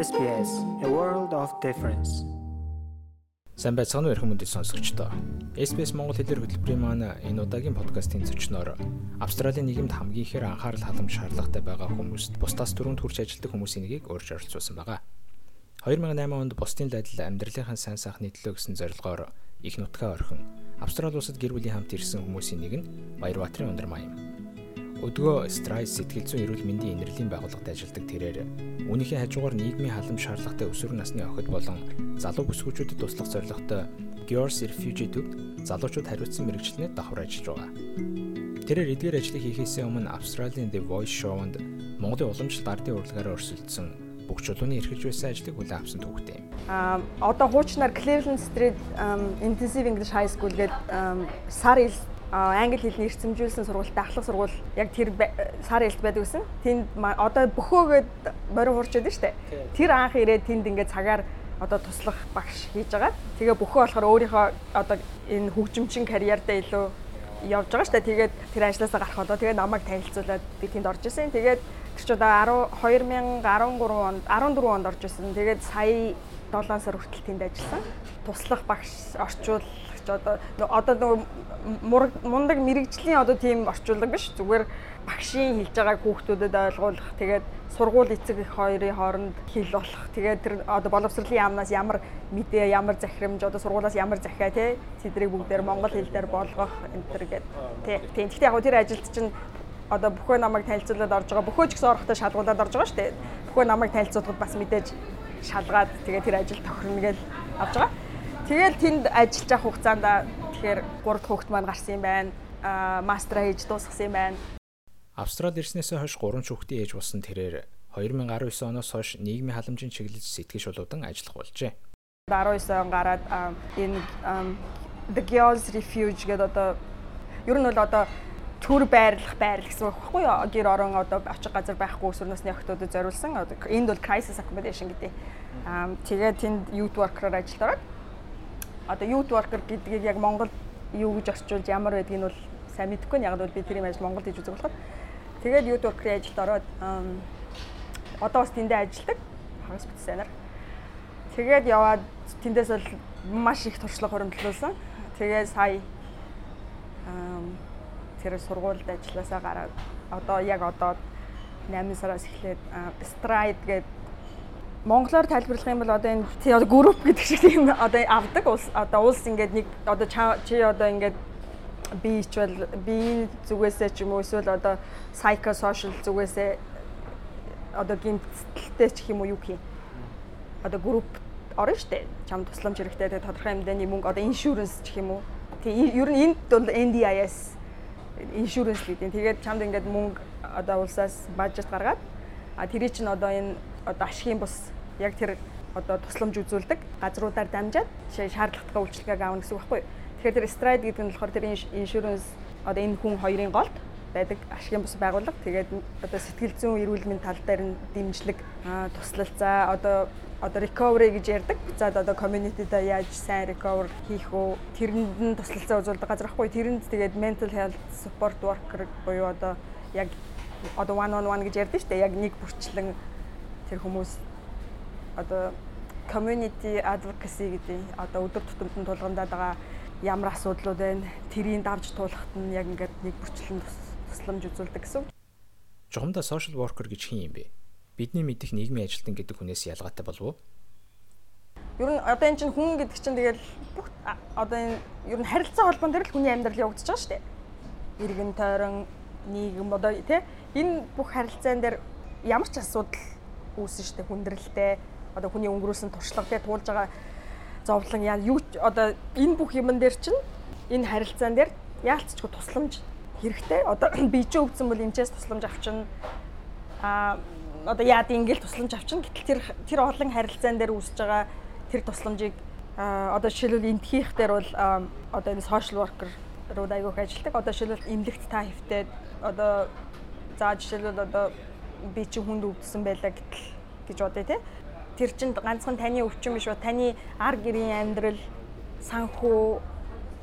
SBS A World of Difference. Сайн байцгаана уу үндэс сонсогчдоо. SBS Монгол хэлээр хөтөлбөрийн маань энэ удаагийн подкастын зочноор Австралийн нийгэмд хамгийн ихээр анхаарал халамж шаардлагатай байгаа хүмүүст бусдаас дөрөнд хүрч ажилладаг хүмүүсийн нэгийг урьж оролцуулсан байгаа. 2008 онд бусдын дайдал амьдралынхаа сайн сайхны төлөө гэсэн зорилгоор их нутгаа орхин Австрали улсад гэр бүлийн хамт ирсэн хүмүүсийн нэг нь Баярбаатарын Ундар Маян. Өдгөө Страйс сэтгэл зүйн эрүүл мэндийн инэрлийн байгууллагад ажилладаг тэрээр үүнийхээ хажуугаар нийгмийн халамж шаардлагатай өсвөр насны охид болон залуу бүсгүүчүүдэд туслах зорилготой Girls Refugee төвд залуучууд хариуцсан мэрэгчлэнээр давхар ажиллаж байгаа. Тэрээр эдгээр ажлыг хийхээсээ өмнө Австралийн The Voice Show-нд Монголын уламжлалт ардын урлагаараа өрсөлдсөн бүх чулууны эрхэлж байсан ажлыг хүлээн авсан төвхтэй юм. Аа одоо хуучнаар Cleveland Street Intensive English High School гэдэг сар англи хэлний эрчимжүүлсэн сургуультай ахлах сургууль яг тэр сар ээлт байдаг гэсэн. Тэнд одоо бөхөөгээд морин хурч байдаг штэ. Тэр анх ирээд тэнд ингээд цагаар одоо туслах багш хийж байгаа. Тэгээ бөхөө болохоор өөрийнхөө одоо энэ хөгжимчин карьердаа илүү явж байгаа штэ. Тэгээд тэр ажлаасаа гарах одоо тэгээд намайг танилцуулаад би тэнд орж исэн. Тэгээд тэр ч одоо 2013 онд 14 онд орж исэн. Тэгээд сая 7 сар хүртэл тэнд ажилласан. Туслах багш орчуул одоо одоо мундаг мэрэгжлийн одоо тийм орчуулга биш. Зүгээр багшийн хэлж байгааг хүүхдүүдэд ойлгуулах тэгээд сургууль эцэг их хоёрын хооронд хэл болох тэгээд тэр одоо боловсролын яамнаас ямар мэдээ ямар захирамж одоо сургуулаас ямар захиа тий тэдрийг бүгдээр монгол хэл дээр болгох энэ төр гэдэг тий тийм. Гэхдээ яг тэр ажилд чинь одоо бүхөө намайг танилцуулаад орж байгаа бүхөө ч гэсэн орохдоо шалгуулад орж байгаа шүү дээ. Бүхөө намайг танилцуулахад бас мэдээж шалгаад тэгээд тэр ажил тохирно гэж авч байгаа Тэгэл тэнд ажиллаж авах хугацаанд тэгэхээр 3 дахь хүүхэд маань гарсан юм байна. Аа мастера хийж дуусгасан юм байна. Австрали ирснээс хойш 3 хүүхдийн ээж болсон тэрээр 2019 оноос хойш нийгмийн халамжийн чиглэл сэтгэж шулуудан ажиллах болжээ. 19 он гараад энэ The Girls Refuge гэдэг одоо ер нь бол одоо төр байрлах байрал гэсэн үг байхгүй юу? Гэр орон одоо очих газар байхгүй өсвөр насны охтуудад зориулсан. Энд бол crisis accommodation гэдэг. Аа тэгээд тэнд youth worker-аар ажиллаад одоо youth worker гэдгийг яг Монгол юу гэж орчуулж ямар байдгийг нь бол сайн мэдэхгүй нь. Яг бол би тэрийн ажил Монголд хийж үзэх болохоор тэгээд youth worker-ийн ажилд ороод одоо бас тэндээ ажилладаг. Хагас бүтсэнээр тэгээд яваад тэндээс бол маш их туршлага хуримтлуулсан тэгээд сая тэр сургуульд ажилласаа гараад одоо яг одоо 8 сараас эхлээд Stride гэдэг Монголоор тайлбарлах юм бол одоо энэ одоо групп гэдэг шиг тийм одоо авдаг. Улс одоо улс ингээд нэг одоо чи одоо ингээд би ичвэл би зүгээсээ ч юм уу эсвэл одоо psychosocial зүгээсээ одоо гимтэлтэй ч юм уу юу гэх юм? Одоо групп орно штэ чам тусламж хэрэгтэй тэгээ тодорхой хэмжээний мөнгө одоо иншүрэнс ч юм уу. Тий ер нь энд бол NDIS иншүрэнс гэдэг. Тэгээд чамд ингээд мөнгө одоо улсаас бажет гаргаад а тэрий чинь одоо энэ одоо ашигын бус яг тэр одоо тусламж үзүүлдэг газруудаар дамжаад шаардлагатай үйлчлэгийг аавна гэсэн үг байхгүй. Тэгэхээр тэр stride гэдэг нь болохоор тэр insurance одоо энэ хүн хоёрын голд байдаг ашигын бус байгууллага. Тэгээд одоо сэтгэл зүйн эрүүл мэндийн тал дээр нь дэмжлэг туслал за одоо одоо recovery гэж ярьдаг. За одоо community-да яаж сайн recover хийх үү? Тэрэнд нь туслалцаа үзүүлдэг газар ахгүй. Тэрэнд тэгээд mental health support worker буюу одоо яг одоо one on one гэж ярьдаг шүү дээ. Яг нэг бүрчлэн тэр хүмүүс одоо community advocacy гэдэг одоо өдөр тутамд тулгандаад байгаа ямар асуудлууд байна тэрийг давж туулахт нь яг ингээд нэг бүрчлэн тусламж үзүүлдэг гэсэн. Жухамдаа social worker гэж хин юм бэ? Бидний мэдих нийгмийн ажилтан гэдэг хүнээс ялгаатай болов уу? Ер нь одоо энэ чинь хүн гэдэг чинь тэгэл бүх одоо энэ ер нь харилцаа холбоон дээр л хүний амьдрал явагдаж байгаа шүү дээ. Иргэн тойрон нийгэм одоо тий энэ бүх харилцаан дээр ямар ч асуудал үүсэн штэ хүндрэлтэй. Одоо хүний өнгөрүүлсэн туршлагатай туулж байгаа зовлон яа юу одоо энэ бүх юмн дээр чинь энэ харилцаан дээр яалтчгүй тусламж хэрэгтэй. Одоо би ч өвдсөн бол энэчээс тусламж авчин а одоо яад ингээл тусламж авчин гэтэл тэр тэр олон харилцаан дээр үүсэж байгаа тэр тусламжийг одоо жишээлбэл энтхийх дээр бол одоо энэ social worker руу айгуух ажилдаг одоо жишээлбэл эмнэлэгт та хөвтөд одоо за жишээлбэл одоо би чи хүнд өвдсөн байлаа гэтэл гэж бодъё те. Тэр чинь ганцхан таны өвчин биш ба таны ар гэрийн амьдрал санхүү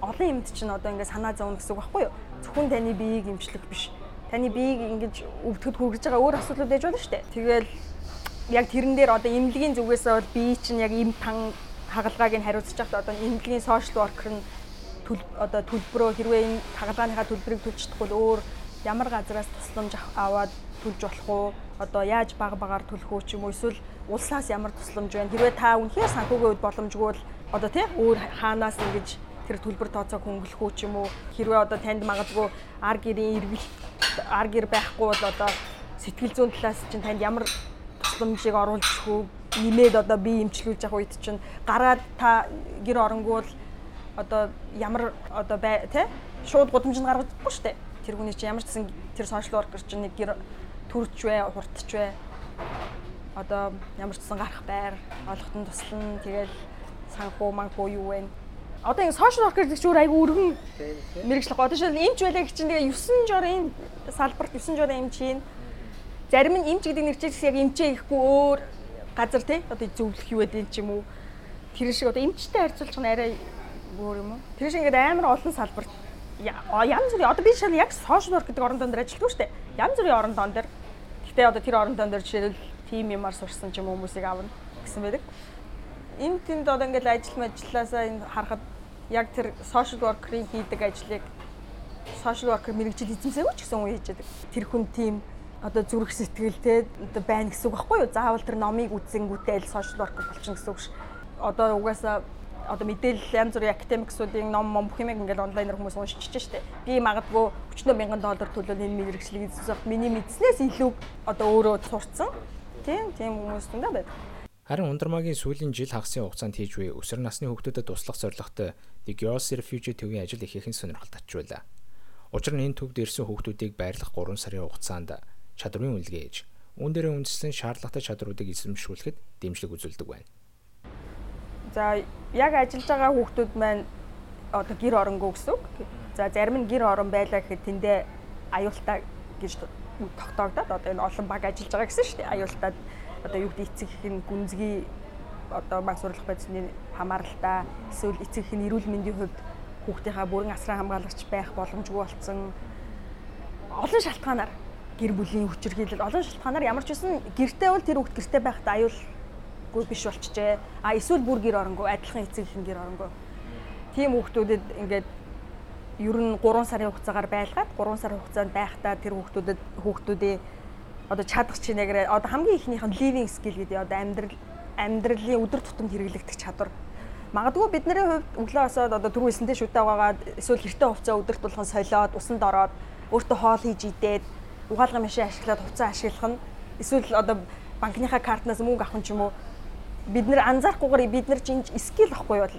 олон юмд чинь одоо ингээд санаа зовно гэсэн үг байхгүй юу? Зөвхөн таны биеийг имчлэх биш. Таны биеийг ингэж өвдөхөд хүргэж байгаа өөр асуудлууд байж болно шүү дээ. Тэгэл яг тэрэн дээр одоо эмнэлгийн зүгээс бол би чинь яг им тан хагалгааг нь хариуцж байхдаа одоо эмнэлгийн social worker нь одоо төлбөрөө хэрвээ энэ хагалгааныхаа төлбөрийг төлж чадахгүй өөр ямар газраас тусламж аваад төлж болох уу? Одоо яаж баг багаар төлөх үү ч юм уу эсвэл улсаас ямар тусламж байна? Хэрвээ та үнэхээр санхүүгийн үед боломжгүй бол одоо тий өөр хаанаас ингэж тэр төлбөр тооцоог хөнгөлөх үү ч юм уу? Хэрвээ одоо танд магадгүй ар гэрийн эргэлт ар гэр байхгүй бол одоо сэтгэл зүйн талаас чинь танд ямар тусламжийг оруулж үү? нэмээд одоо би имчилүүлж явах үед чинь гараад та гэр оронгуул одоо ямар одоо тэ шууд гудамжинд гаргахгүй шүү дээ. Тэр хүний чинь ямар ч гэсэн тэр сошиал воркер чинь нэг гэр төрч вэ, хуртч вэ. Одоо ямар ч гэсэн гарах байр, олохтон туслана, тэгэл санхүү манхүү юу вэ? Одоо ингэ сошиал воркер гэдэг чинь айгүй өргөн мэрэгчлэг. Одоо жишээл эмч байлаа гэх чинь тэгээ 9 жорын салбарт 9 жорын эмч хийн. Зарим нь эмч гэдэг нэрчээс яг эмчээ ихгүй өөр газар тий одоо зөвлөх юу гэдэг юм уу тэр шиг одоо эмчтэй харьцуулах нь арай өөр юм уу тэр шиг ингээд амар олон салбарт янз бүрийн одоо би шал яг social work гэдэг орон донд ажилладаг шүү дээ янз бүрийн орон донд дэр гэтээ одоо тэр орон донд дэр жишээлбэл тим юмар сурсан ч юм хүмүүсийг авна гэсэн байдаг энэ тэнд одоо ингээд ажил мэжлаасаа энэ харахад яг тэр social worker-ийн хийдэг ажлыг social worker мэрэгжил эзэмсээгөө ч гэсэн үе хийж яадаг тэр хүн тим одоо зүрх сэтгэлтэй одоо байна гэсэн үг байхгүй юу? Заавал тэр номыг үзэнгүүтээ л сошиал воркер болчихно гэсэн үг ш. Одоо угаасаа одоо мэдээлэл янз бүрийн академиксуудын ном мом бүх юм ингээд онлайнаар хүмүүс уншиж штэ. Би магадгүй 40 мянган доллар төлөөл энэ мэрэгчлийг эзэмсэх миний мэдснээс илүү одоо өөрөө сурцсан. Тийм тийм хүмүүс тундаа байдаг. Харин Ундрмагийн сүүлийн жил хагасын хугацаанд хийж буй өсвөр насны хүүхдүүдэд туслах зорилготой The Girls Refugee төвийн ажил ихээхэн сонирхолтой татжуулаа. Учир нь энэ төвд ирсэн хүүхдүүдийг байрлах 3 сарын хугацаанд чадварын үнэлгээ ээж үүн дээрээ үндэслэн шаардлагатай чадруудыг эзэмшүүлэхэд дэмжлэг үзүүлдэг байна. За яг ажиллаж байгаа хүүхдүүд маань одоо гэр оронгүй гэсэн үг. За зарим нь гэр орон байлаа гэхэд тэндээ аюултай гэж тогтоогдоод одоо энэ олон баг ажиллаж байгаа гэсэн шүү дээ. Аюултад одоо юу гэдэг эцэг ихэн гүнзгий одоо баг сурлах байдлын хамааралтай эсвэл эцэг ихэн эрүүл мэндийн хувьд хүүхдийнхаа бүрэн асран хамгаалагч байх боломжгүй болсон олон шалтгаанаар гэр бүлийн хүчирхийлэл олон шалтгаанаар ямар ч үсэн гэртээ бол тэр хүүхд гэртээ байхад аюулгүй биш болчихжээ. А эсвэл бүр гэр оронгүй адилхан эцэг ихэн гэр оронгүй. Тийм хүүхдүүдэд ингээд ер нь 3 сарын хугацаагаар байлгаад 3 сарын хугацаанд байхдаа тэр хүүхдүүдэд хүүхдүүдийн одоо чадах чинээгээр одоо хамгийн ихнийх нь living skill гэдэг одоо амьдрал амьдралын өдөр тутамд хэрэглэгдэх чадвар Магадгүй бидний хувьд өглөө осоод одоо түрүү хэлсэнтэй шүтээ угаагаад эсвэл хэртэ хувцас өдөрт булхан солиод усанд ороод өөртөө хоол хийж идээд угаалгын машин ашиглаад хувцас ашиглах нь эсвэл одоо банкныхаа картнаас мөнгө авах нь ч юм уу бид нэр анзаарахгүйгээр бид нар чинь скил авахгүй бол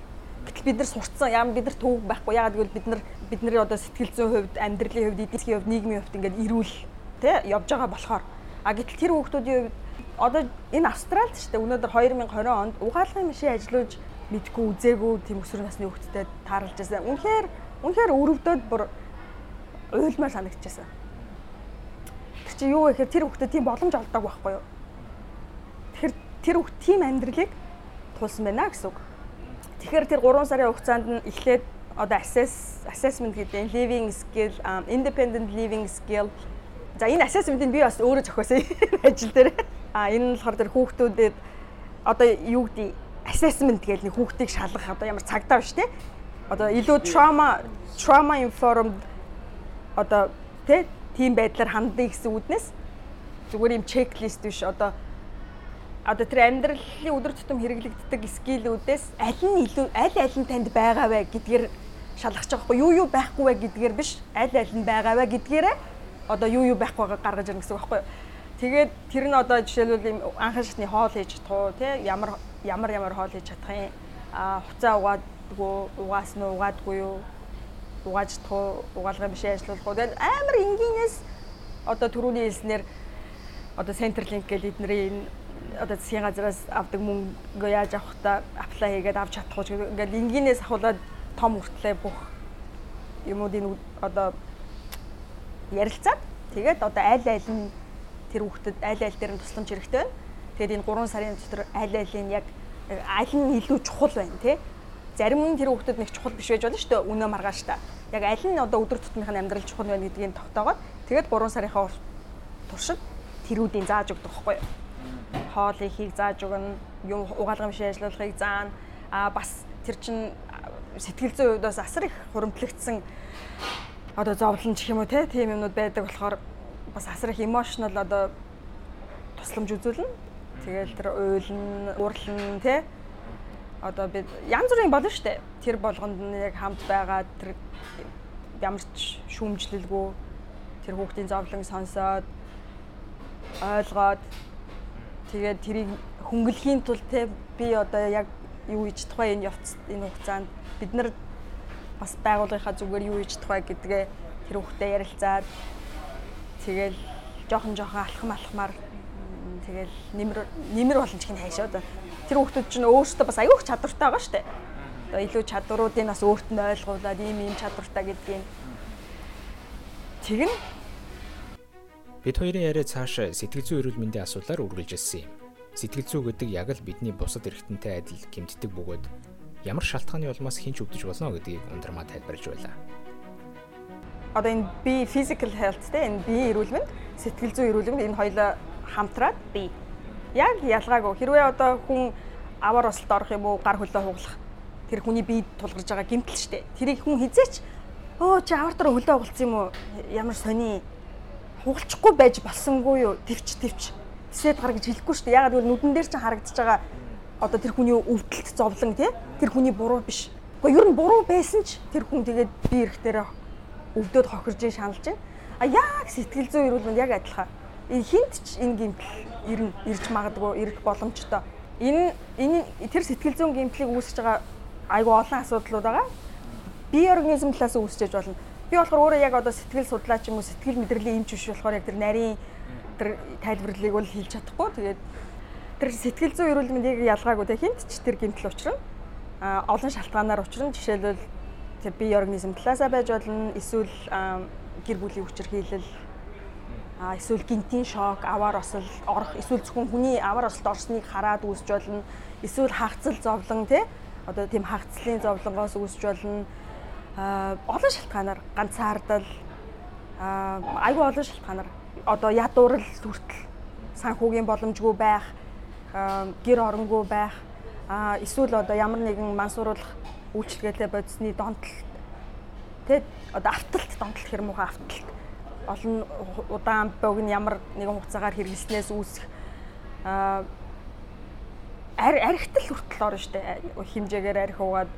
гэтэл бид нар сурцсан яам бид нар төвөг байхгүй ягаад гэвэл бид нар бидний одоо сэтгэл зүйн хувьд амьдралын хувьд эдийн хувьд нийгмийн хувьд ингээд эрүүл тий явж байгаа болохоор а гэтэл тэр хүүхдүүдийн хувьд одоо энэ австралид ч гэдэг өнөөдөр 2020 онд угаалгын машин ажиллаж мэдгүй үзээгүй тийм өсвөр насны хүүхдтэй тааралж байсан. Үнэхээр үнэхээр өрөвдөд бүр уйлмаар санагдчихсан чи юу вэ гэхээр тэр хүүхдэд тийм боломж олдог байхгүй юу? Тэр хүүхд тийм амьдралыг тулсан байна гэсэн үг. Тэгэхээр тэр 3 сарын хугацаанд нь эхлээд одоо assess assessment гэдэг living skill independent living skill. За энэ assessment-ийг би бас өөрөө зохиосон ажил дээр. А энэ нь болохоор тэр хүүхдүүдэд одоо юу гэдэг assessment гэдэг нэг хүүхдийг шалгах одоо ямар цагдаа биш те. Одоо илүү trauma trauma informed одоо тэ тийм байдлаар хандъя гэсэн үднэс зүгээр юм чеклист биш одоо одоо тэр амьдралын өдөр тутам хэрэглэгддэг скиллүүдээс аль нь илүү аль аль нь танд байгаа вэ гэдгээр шалгах байгаа хгүй юу юу байхгүй вэ гэдгээр биш. Аль аль нь байгаа вэ гэдгээрээ одоо юу юу байхгүйг гаргаж ирнэ гэсэн үг байхгүй. Тэгээд тэр нь одоо жишээлбэл юм анхан шатны хоол хийж чадах уу тий ямар ямар ямар хоол хийж чадах юм? А хуцаа угаадгүй угаас нь угаадгүй юу? Угааж чадах уу, угаалгын бишээ ажиллуулах уу. Тэгээд амар энгийнээс одоо төрөүний хэлснээр одоо Centerlink гэдэг эднэрийн энэ одоо засгийн газраас авдаг мөнгө яаж авах та аплай хийгээд авч чадах уу ингээд энгийнээс ахуулаад том хүртлээ бүх юмуудын одоо ярилцаад тэгээд одоо аль аль нь тэр хүүхдэд аль аль дээр нь тусламж хэрэгтэй байна. Тэгээд энэ 3 сарын дотор аль аль нь яг аль нь илүү чухал байна тий зарим нь тэр хүүхдэд нэг чухал биш байж болно шүү дээ. Үнэ маргааш та. Яг аль нь одоо өдөр тутмынх нь амьдрал чухал байна гэдгийг тогтоогоод тэгээд 3 сарынхаа туршид тэрүүдийн зааж өгдөг байхгүй юу? Хоолыг хийг зааж өгнө, юм угаалгын машин ажиллуулахыг заана. А бас тэр чин сэтгэл зүйн хувьд бас асар их хуримтлагдсан одоо зовлон ч юм уу те тийм юмнууд байдаг болохоор бас асар их emotional одоо тусламж үзүүлнэ. Тэгэл тэр уйлн, уурлан те одоо бид янз бүрийн болно штэ. Тэр болгонд нь яг хамт байгаа тэр ямар ч шүүмжлэлгүй тэр хүүхдийн зовлон сонсоод ойлгоод тэгээд тэрийг хөнгөлөхийн тулд те би одоо яг юу хийж тухай энэ явц энэ хугацаанд бид нар бас байгууллагынхаа зүгээр юу хийж тухай гэдгээ тэр хүүхдэд ярилцаад тэгэл жоохон жоохон алхам алхмаар тэгэл нэмэр нэмэр болон чихний хайшаа одоо. Тэр хүүхдүүд чинь өөрсдөө бас аюух чадвартай байгаа дээ. Одоо илүү чадваруудыг бас өөрт нь ойлгуулад ийм ийм чадвартай гэдгийг. Тэгнэ Бид хоёрын яриа цааш сэтгэл зүйн эрүүл мэндийн асуудлаар үргэлжилсэн юм. Сэтгэл зүй гэдэг яг л бидний бусад эргэнтэнтэй адил гэмтдэг бөгөөд ямар шалтгааны улмаас хинч өвдөж болно гэдгийг ундрмаа тайлбарж байлаа. Одоо энэ би physical health те энэ биеийн эрүүл мэнд, сэтгэл зүйн эрүүл мэнд энэ хоёлоо хамтраад бий. Яг ялгаагүй. Хэрвээ одоо хүн аваар осолд орох юм уу, гар хөлөө хуглах тэр хүний биед тулгарч байгаа гэмтэл штэ. Тэрийг хүн хизээч өө чи аваар дээр хөлөө хугалсан юм уу? Ямар сони хугалчихгүй байж болсонгүй юу? Твч твч. Тэсэд гар гэж хэлэхгүй шүү дээ. Ягаад гэвэл нүдэн дээр чинь харагдаж байгаа одоо тэр хүний өвдөлт зовлон тий тэр хүний буруу биш. Гэхдээ ер нь буруу байсан ч тэр хүн тэгээд би эрэхтэрээ өвдөд хохирж шаналж байна. А яг сэтгэл зүйн эрүүл мэнд яг адилхан. Хинт ч энэ гимтэл ирнэ ирж магадгүй ирэх боломжтой. Энэ энэ тэр сэтгэл зүйн гимтлийг үүсгэж байгаа айгүй олон асуудлууд байгаа. Бие организм талаас үүсчээж болно Би болохоор өөрөө яг одоо сэтгэл судлаач юм уу сэтгэл мэдрэлийн эмч биш болохоор яг тэр нарийн тэр тайлбарлалыг бол хийж чадахгүй. Тэгээд тэр сэтгэл зүйн эрүүл мэндийг ялгаагүй те хинт ч тэр гэмтэл учрна. А олон шалтгаанаар учрна. Жишээлбэл тэр бие организм талаасаа байж болно. Эсвэл гэр бүлийн хүчирхийлэл а эсвэл гинтийн шок, аваар осол орох, эсвэл зөвхөн хүний аваар осолд орсныг хараад үүсч болно. Эсвэл хагцал зовлон тий одоо тийм хагцлын зовлонгоос үүсч болно олон шалтгаанаар ганцаардал. Айгүй олон шалтгаанаар. Одоо ядуурл хүртэл санхүүгийн боломжгүй байх гэр оронгүй байх. Эсвэл одоо ямар нэгэн мансууруулах үйлчлэгээтэй бодисны донтол тэ одоо авталт донтол хэр муухай авталт. Олон удаан богн ямар нэгэн хугацаагаар хэрэглэснээс үүсэх. Архитал хүртэл орно штэ. Хэмжээгээр арх угаад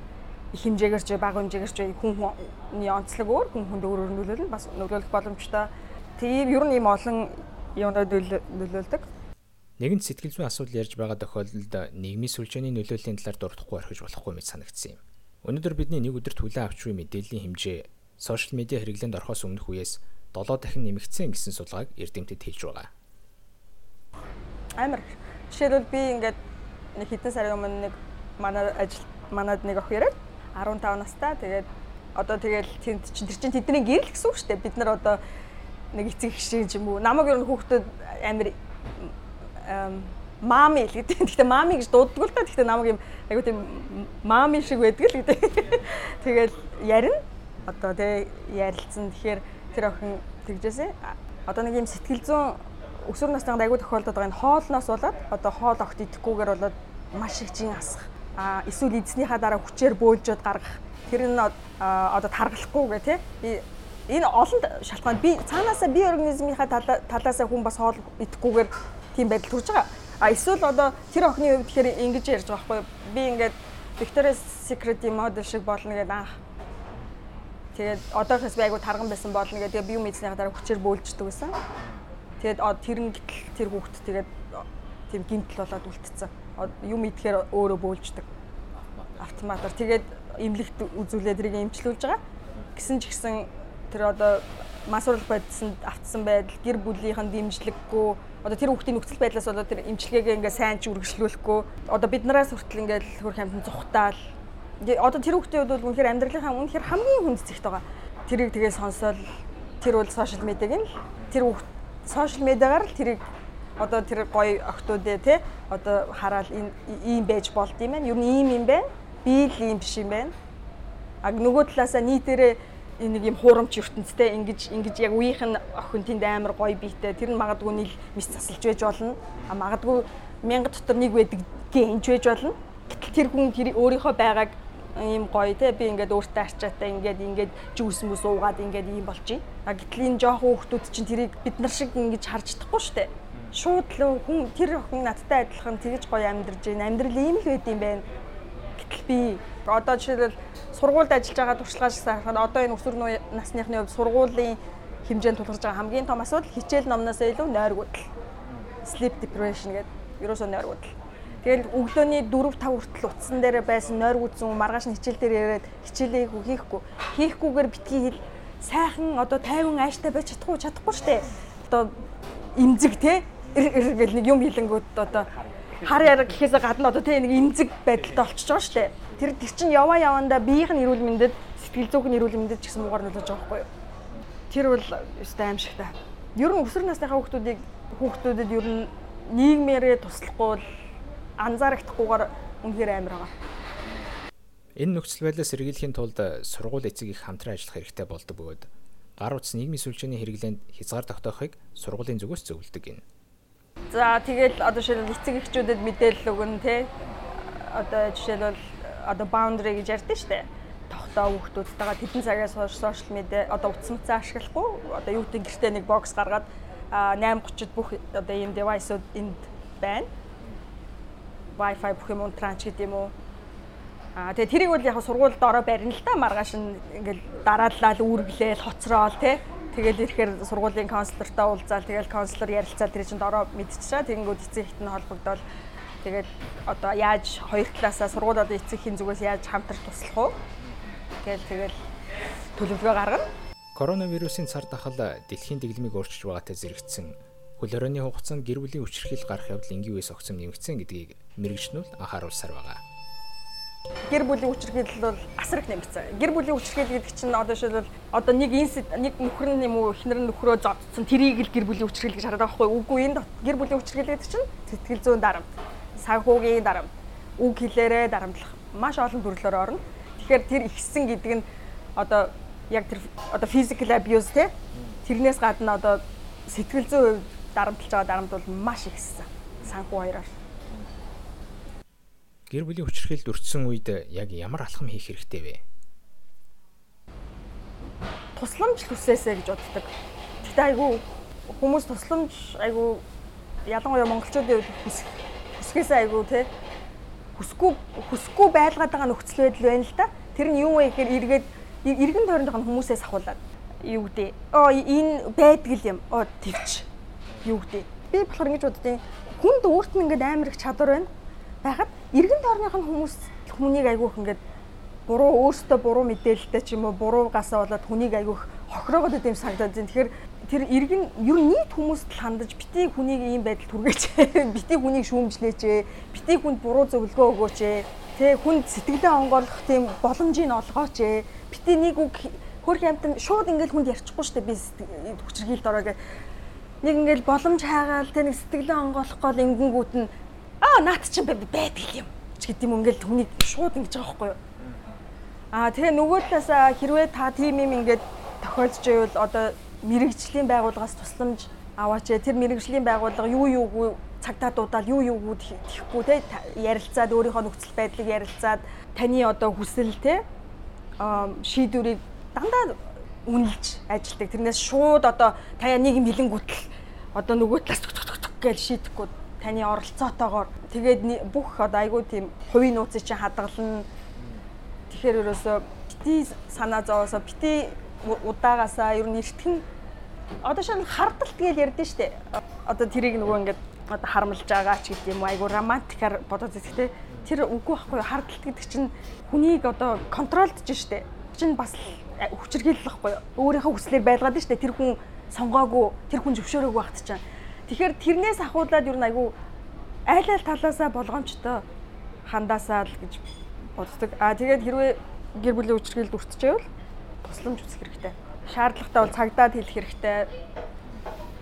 их хэмжээгээр ч бага хэмжээгээр ч хүн хүний онцлог өөр хүн хүнд өөр өөр нөлөөлөл бас нөлөөлөх боломжтой. Тийм ер нь ийм олон юмнууд нөлөөлдөг. Нэгэнт сэтгэл зүйн асуудал ярьж байгаа тохиолдолд нийгмийн сүлжээний нөлөөллийн талаар дурдахгүй орхиж болохгүй мэт санагдсан юм. Өнөөдөр бидний нэг өдөр түлэн авч буй мэдээллийн хэмжээ сошиал медиа хэрэглээнд орохоос өмнөх үеэс 7 дахин нэмэгдсэн гэсэн судалгааг Эрдэмтэд хэлж байгаа. Амар. Жишээлбэл би ингээд нэг хэдэн сарын өмнө нэг манай ажил манад нэг охин яриад 15 настай. Тэгээд одоо тэгэл тэнд чинь тэр чинь тэдний гэрэл гэсэн үг шүү дээ. Бид нар одоо нэг эцэг шиг юм уу. Намайг ер нь хүүхдүүд амир мами л гэдэг. Гэхдээ мами гэж дууддаг л да. Гэхдээ намайг юм айгуу тийм мами шиг байдаг л гэдэг. Тэгэл ярина. Одоо тий ярилцсан. Тэгэхээр тэр охин тэгжээсэ. Одоо нэг юм сэтгэл зүйн өсвөр насныханд айгуу тохиолдод байгаа энэ хоолноос болоод одоо хоол огт идэхгүйгээр болоод маш их жин асах а эсвэл эзнийхаа дараа хүчээр бөөлжөд гаргах. Тэр нь одоо таргалахгүй гэх тий. Энэ олон шалтгаан. Би цаанаасаа би организмынхаа талаасаа хүн бас хоол идэхгүйгээр тийм байдал төрж байгаа. А эсвэл одоо тэр охины хувьд тэгэхээр ингэж ярьж байгаа байхгүй би ингээд Victoria's Secret model шиг болно гэдэг анх тэгээд одоохоос би айгу тарган байсан болно гэдэг. Би юм эзнийхаа дараа хүчээр бөөлждөг гэсэн. Тэгээд тэр нь гэтэл тэр хүүхд тэгээд тийм гинтл болоод үлдсэн юм идэхээр өөрөө бөөлждөг. Автоматар. Тэгээд имлэгт үзүүлээ тэрийг эмчлүүлж байгаа. Гисэн ч гэсэн тэр одоо масуурал байдсанд автсан байдал, гэр бүлийнхэн дэмжлэггүй одоо тэр хүүхдийн нөхцөл байдлаас болоод тэр эмчилгээгээ ингээ сайн ч үргэлжлүүлэхгүй одоо бид нараас хүртэл ингээ хөрх амьтан зүхтаал одоо тэр хүүхдийн хувьд бол үнэхээр амьдралынхаа үнэхээр хамгийн хүнд зэгт байгаа тэрийг тэгээ сонсоол тэр бол сошиал медиаг нь тэр хүүхд сошиал медиагаар л тэрийг одоо тэр гоё охтуудээ те одоо хараад ийм байж болд юм байна. Юу нь ийм юм байна. Би л ийм биш юм байна. А нөгөө талаасаа нийтээрээ нэг юм хуурамч ертөнцтэй ингэж ингэж яг үеийнх нь охин тэнд амар гоё биетэй тэр нь магадгүй нийл мис засалж байж болно. А магадгүй мянга дотор нэг байдаг гэнж байж болно. Гэтэл тэр хүн тэр өөрийнхөө байгааг ийм гоё те би ингээд өөртөө арчаатай ингээд ингээд жүүс мүс уугаад ингээд ийм байна. А гэтэл энэ жоохон хүмүүс чинь тэрийг бид нар шиг ингэж харж чадахгүй штэ. Шууд л хүн тэр хүн надтай адилхан тэгж гоё амьдарч байна. Амьдрал ийм л байд юм байна. Гэтэл би одоо жишээлбэл сургуульд ажиллаж байгаа туршлагаас харахад одоо энэ өсвөр насныхны хувьд сургуулийн хэмжээнд тулгарч байгаа хамгийн том асуудал хичээл номноос илүү нойргуудл. Sleep deprivation гэдэг. Ерөөсөө нойргуудл Тэгэл өглөөний 4 5 хүртэл утсан дээр байсан нойр үзэн маргааш нь хичээл дээр яриад хичээлээ хийхгүй. Хийхгүйгээр битгий хэл сайхан одоо тайван ааштай байж чадахгүй чадахгүй штэ. Одоо имзэг те гэл нэг юм хилэнгүүд одоо хар яраг гэхээс гадна одоо те нэг имзэг байдалтай болчихж байгаа штэ. Тэр тэр чин яваа явандаа биеийн эрүүл мэндэд сэтгэл зүйн эрүүл мэндэд ч гэсэн муугар нөлөөж байгаа байхгүй юу. Тэр бол өстой аимшигтай. Ер нь өсвөр насныхаа хүүхдүүдийг хүүхдүүдэд ер нь нийгмээрээ туслахгүй анзаарахдахгүйгээр үнэхээр амар байгаа. Энэ нөхцөл байдлаас сэргийлэхийн тулд сургууль эцэг их хамтран ажиллах хэрэгтэй болдог бөгөөд гар утас нийгмийн сүлжээний хэрэглээнд хязгаар тогтоохыг сургуулийн зүгээс зөвлөдөг юм. За тэгэл одоо жишээлбэл эцэг эхчүүдэд мэдээлэл өгнө те. Одоо жишээлбэл одоо boundary гэж ярьдэн штэ. Тогтоо хүүхдүүдтэйгээ тэдэн цагаас хойш сошиал медиа одоо утас мцаа ашиглахгүй одоо юу гэдэг гэртээ нэг бокс гаргаад 8:30-д бүх одоо ийм девайсууд энд байна Wi-Fi бүх юм транч гэдэг юм уу. Аа тэгээ тэрийг бол яг сургуульд ороо барина л да маргааш ингээл дараалал үүрглээл хоцроол тий. Тэгэл ирэхээр сургуулийн консултортой уулзаал тэгэл консулор ярилцаад тэр чинь ороо мэдчихээ. Тэгэнгүүт эцэг ихтэй холбогдоод тэгээд одоо яаж хоёр талаасаа сургуулиуд эцэгхийн зүгээс яаж хамтарч туслах уу? Тэгэл тэгэл төлөвлөгөө гаргана. Коронавирусын цар тахал дэлхийн дэглэмийг өөрчилж байгаатай зэрэгцсэн хөл хорионы хугацаанд гэр бүлийн хүчирхийл гарах явдал энгивээс огцом нэмэгдсэн гэдгийг мэрэгчнүүл анхааруулсаар байгаа. Гэр бүлийн хүчирхийлэл бол асар их нэмэгдсэн. Гэр бүлийн хүчирхийлэл гэдэг чинь одоо жишээлбэл одоо нэг нэг нөхөр нь юм уу эхнэр нь нөхрөө зодсон тэрийг л гэр бүлийн хүчирхийлэл гэж хараад байгаа байхгүй үгүй энэ гэр бүлийн хүчирхийлэл гэдэг чинь сэтгэл зүйн дарамт, санхүүгийн дарамт, үг хэлээрээ дарамтлах маш олон төрлөөр орно. Тэгэхээр тэр ихсэн гэдэг нь одоо яг тэр одоо physical abuse те тэрнээс гадна одоо сэтгэл зүйн дарамтлж байгаа дарамт бол маш ихсэн санхүү хоёроор. Гэр бүлийн хүчирхийлэлд өртсөн үед яг ямар алхам хийх хэрэгтэй вэ? Тусламж хүсээсэ гэж боддог. Тэгтээ айгүй хүмүүс тусламж айгүй ялангуяа монголчуудын хувьд хүсэх хүсгэсээ айгүй те хүсгүй хүсгүй байлгаад байгаа нөхцөл байдал байна л да. Тэр нь юу вэ гэхээр эргээд эргэн тойрондох нь хүмүүсээс ахуулаад юу гэдэг. Оо энэ байдаг юм. Оо тэгч юу гэдэг. Би болохоор ингэж боддیں۔ Хүнд өөрт нь ингээд амар их чадвар байна. Байхад эргэн тойрных нь хүмүүс хүнийг айгүйх ингээд буруу өөртөө буруу мэдээлэлтэй ч юм уу буруугасаа болоод хүнийг айгүйх хохироогод идэм санагдаад байна. Тэгэхээр тэр иргэн ер нь нийт хүмүүст л хандаж бити хүнийг ийм байдал түргээч. бити хүнийг шүүмжлээч. бити хүнд буруу зөвлөгөө өгөөч. Тэ хүнд сэтгэлээ онгойлгох тийм боломжийг олгооч. бити нэг үг хөрх амтан шууд ингээд хүнд ярьчихгүй дээ. Би хүчрхийлд ороо гэх нэг ингээл боломж хайгаал тэ нэг сэтгэлээ онгоолох гол ингэнгүүт нь аа наад чинь байдаг юм ч гэдэг юм ингээл түүнийг шууд ингэж байгаа байхгүй юу аа тэгээ нөгөө талаасаа хэрвээ та тийм юм ингээд тохиолдож байвал одоо мэрэгжлийн байгууллагаас тусламж аваач тэр мэрэгжлийн байгууллага юу юугүй цагтаа дуудаал юу юугүй тэхгүй те ярилцаад өөрийнхөө нөхцөл байдлыг ярилцаад таны одоо хүсэл те шийдвэрийг дандаа үнэлж ажилдаг. Тэрнээс шууд одоо таяа нэг юм хилэнгүүтэл одоо нөгөө талаас гэж шийдэхгүй таны оролцоотойгоор тэгээд бүх одоо айгүй тийм хувийн нууцыг чинь хадгална. Тэгэхээр ерөөсөө бити санаа зовоосоо бити удаагаасаа ер нь эртгэн одоо шин хардтал тэгэл ярьдэн штэ. Одоо тэрийг нөгөө ингээд одоо харамлж байгаа ч гэдэг юм айгүй романтикаар бодож үзэхтэй тэр үгүй байхгүй хардтал гэдэг чинь хүнийг одоо контролдж штэ. Чин бас хүчрхийлэл э, واخгүй. Өөрийнхөө хүслээр байлгаад штэ тэр хүн сонгоогүй, тэр хүн зөвшөөрөөгүй багт чинь тэгэхээр тэрнээс ахуулаад юу айгу айл айл талаасаа болгоомжтой хандаасаа л гэж боддог. А тэгээд хэрвээ гэр бүлийн хүчрхийлэлд өртчихэвэл тусламж үзэх хэрэгтэй. Шаардлагатай бол цагдаад хэлэх хэрэгтэй.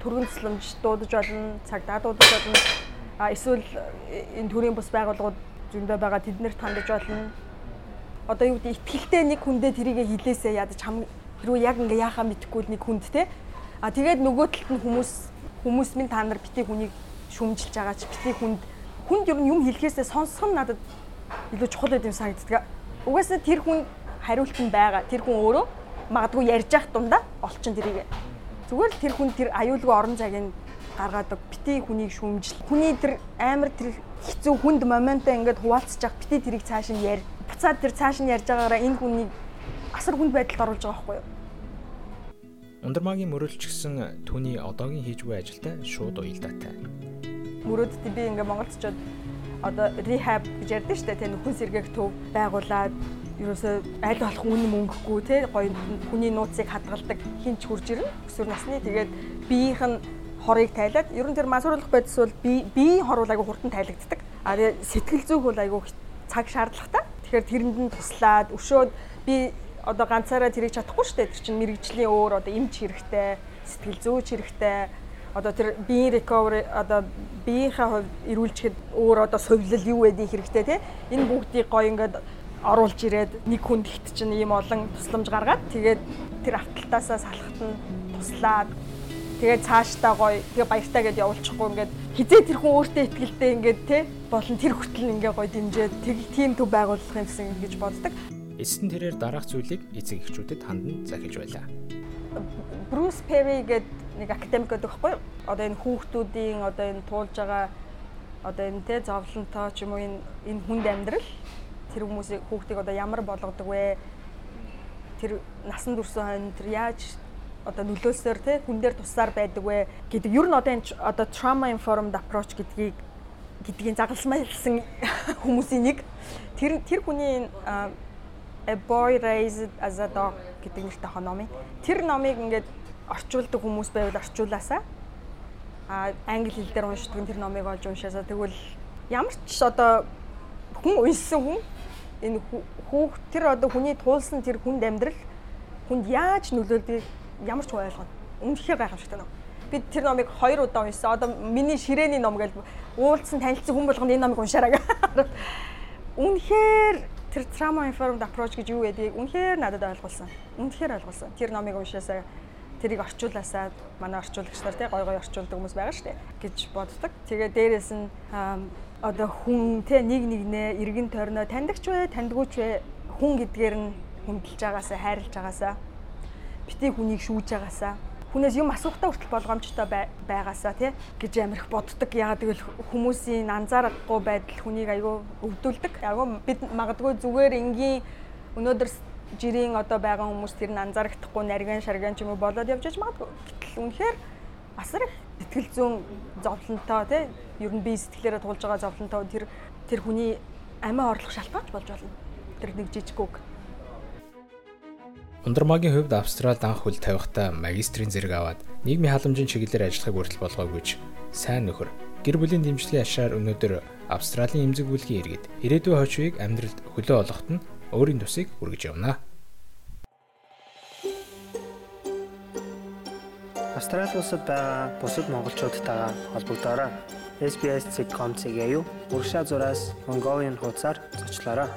Төргөн тусламж дуудаж болно цагдаа дуудаж болно. А эсвэл энэ төрийн бус байгууллагууд зөндөө байгаа тэднэрт хандаж болно. Одоо юу гэдэг ихтгэлтэй нэг хүндээ тэрийгэ хилээсээ ядаж хам хэрвээ яг ингээ яахаа мэдэхгүй нэг хүнд те. А тэгээд нөгөө талд нь хүмүүс хүмүүс минь та нар бити хүнийг шүмжилж байгаа ч бити хүнд хүнд ер нь юм хэлэхээсээ сонсох нь надад илүү чухал байд юм санагддаг. Угаасаа тэр хүн хариулт нь байгаа. Тэр хүн өөрөө магадгүй ярьж явах дундаа олчин тэрийг. Зүгээр л тэр хүн тэр аюулгүй орон цагийг гаргаадаг. Бити хүнийг шүүмжил. Хүний тэр амар тэр хэцүү хүнд моментаа ингээд хуваалцж явах бити тэрийг цааш нь ярь. Буцаад тэр цааш нь ярьж байгаагаараа энэ хүнийг асар хүнд байдалд оруулж байгаа байхгүй юу? Ундрмагийн мөрөлч гисэн түүний одоогийн хийж буй ажилтай шууд уялдаатай. Мөрөөддөд би ингээ Монголцчод одоо rehab гэж ярьдэн штэ тэ нөхөн сэргээх төв байгуулад ерөөсөө аль болох үн мөнгөгүй те гоё хүний нууцыг хадгалдаг хинч хурж ирнэ өсвөр насны. Тэгээд биеийнх нь хорыг тайлаад ер нь тэр мансууруулах байдас бол би биеийн хор бол айгу хурдан тайлагддаг. А сэтгэл зүйх бол айгу цаг шаардлагатай. Тэгэхээр тэрэнд нь туслаад өшөөд би одоо ганцаараа тэрийг чадахгүй шүү дээ тэр чинь мэрэгжлийн өөр одоо эмч хэрэгтэй сэтгэл зүйч хэрэгтэй. Одоо тэр биеийн recovery одоо биеийнхээ хувьд эрүүлжихэд өөр одоо сувлал юу байдгийг хэрэгтэй те энэ бүгдийг гоё ингээд оруулж ирээд нэг хүнд ихт чинь ийм олон тусламж гаргаад тэгээд тэр авталтаасаа салахт нь туслаад тэгээд цаашдаа гоё тэгээ баяртаа гэдээ явуулчихгүй ингээд хизээ тэр хүн өөртөө ихтгэлтэй ингээд те болон тэр хүртэл ингээ гоё дэмжээд тэг тийм төв байгуулах юмсан гэж боддог. Эцэст тэрээр дараах зүйлийг эцэг эхчүүдэд хандан захиж байлаа. Брюс Перри гэдэг нэг академик гэдэг байхгүй юу? Одоо энэ хүүхдүүдийн одоо энэ туулж байгаа одоо энэ те зовлонтой ч юм уу энэ энэ хүнд амьдрал тэр хүмүүсийг хүүхдийг одоо ямар болгодог вэ? Тэр насан турш хойно тэр яаж одоо нөлөөсөөр те хүн дээр тусаар байдаг вэ гэдэг. Ер нь одоо энэ одоо trauma informed approach гэдгийг гэдгийг загалмайлсан хүмүүсийн нэг тэр тэр хүний a boy raised as a dog гэдэг нэртэй хономын. Тэр номыг ингээд орчуулдаг хүмүүс байвал орчуулаасаа. А англи хэл дээр уншдаг тэр номыг олж уншаасаа тэгвэл ямар ч одоо хүн уншсан хүн энэ хүүх тэр одоо хүний туулсан тэр хүнд амьдрал хүнд яаж нөлөөлдгийг ямар ч ойлгоно. Үнэхээр гайхамшигтай ном. Би тэр номыг хоёр удаа уншсан. Одоо миний ширээний ном гэж уулзсан танилцсан хүн болгонд энэ номыг уншаарай. Үнэхээр тэр trauma informed approach гэж юу гэдгийг үнэхээр надад ойлгуулсан. Үнэхээр ойлгуулсан. Тэр номыг уншаасаа тэрийг орчуулаасаа манай орчуулагч нар тий гой гой орчуулдаг хүмүүс байгаа шүү дээ гэж боддог. Тэгээ дээрэс нь одоо хүн те нэг нэгнээ эргэн тойрноо таньдагч вэ таньдгүйч вэ хүн гэдгээр нь хүндэлж байгаасаа хайрлаж байгаасаа бити хүнийг шүүж байгаасаа хүнээс юм асуухтаа хүртэл болгоомжтой байгаасаа тий гэж амирх боддог. Ягаад гэвэл хүмүүсийн анзаарахгүй байдал хүнийг айгүй өвдүүлдэг. Айгүй бид магадгүй зүгээр энгийн өнөөдөр жирийн одоо байгаа хүмүүс тэр нь анзаарахдахгүй нарийн шарган ч юм уу болоод явж байж магадгүй. Гэтэл үнэхээр асар их сэтгэл зүйн зовлонтой тий ер нь би сэтгэлээрээ тулж байгаа зовлонтой тэр тэр хүний амиа орлох шалтгаанч болж болно. Тэр нэг жижиг үг. Ундрмагийн хувьд Австралид анх хөл тавихтаа магистрийн зэрэг аваад нийгмийн халамжийн чиглэлээр ажиллахыг хүртэл болгоогүйч сайн нөхөр гэр бүлийн дэмжлэгийн ашаар өнөөдөр Австралийн эмзэг бүлгийн иргэд ирээдүйн хожвыг амьдралд хөлөө олоход нь өөрийн тусыг үргэж явна. Австрали улсад байгаа бусад монголчуудтайгаа холбогдоорой. SBS.com-ийг аюу уршаа зураас Mongolian хуудасаар зочлоорой.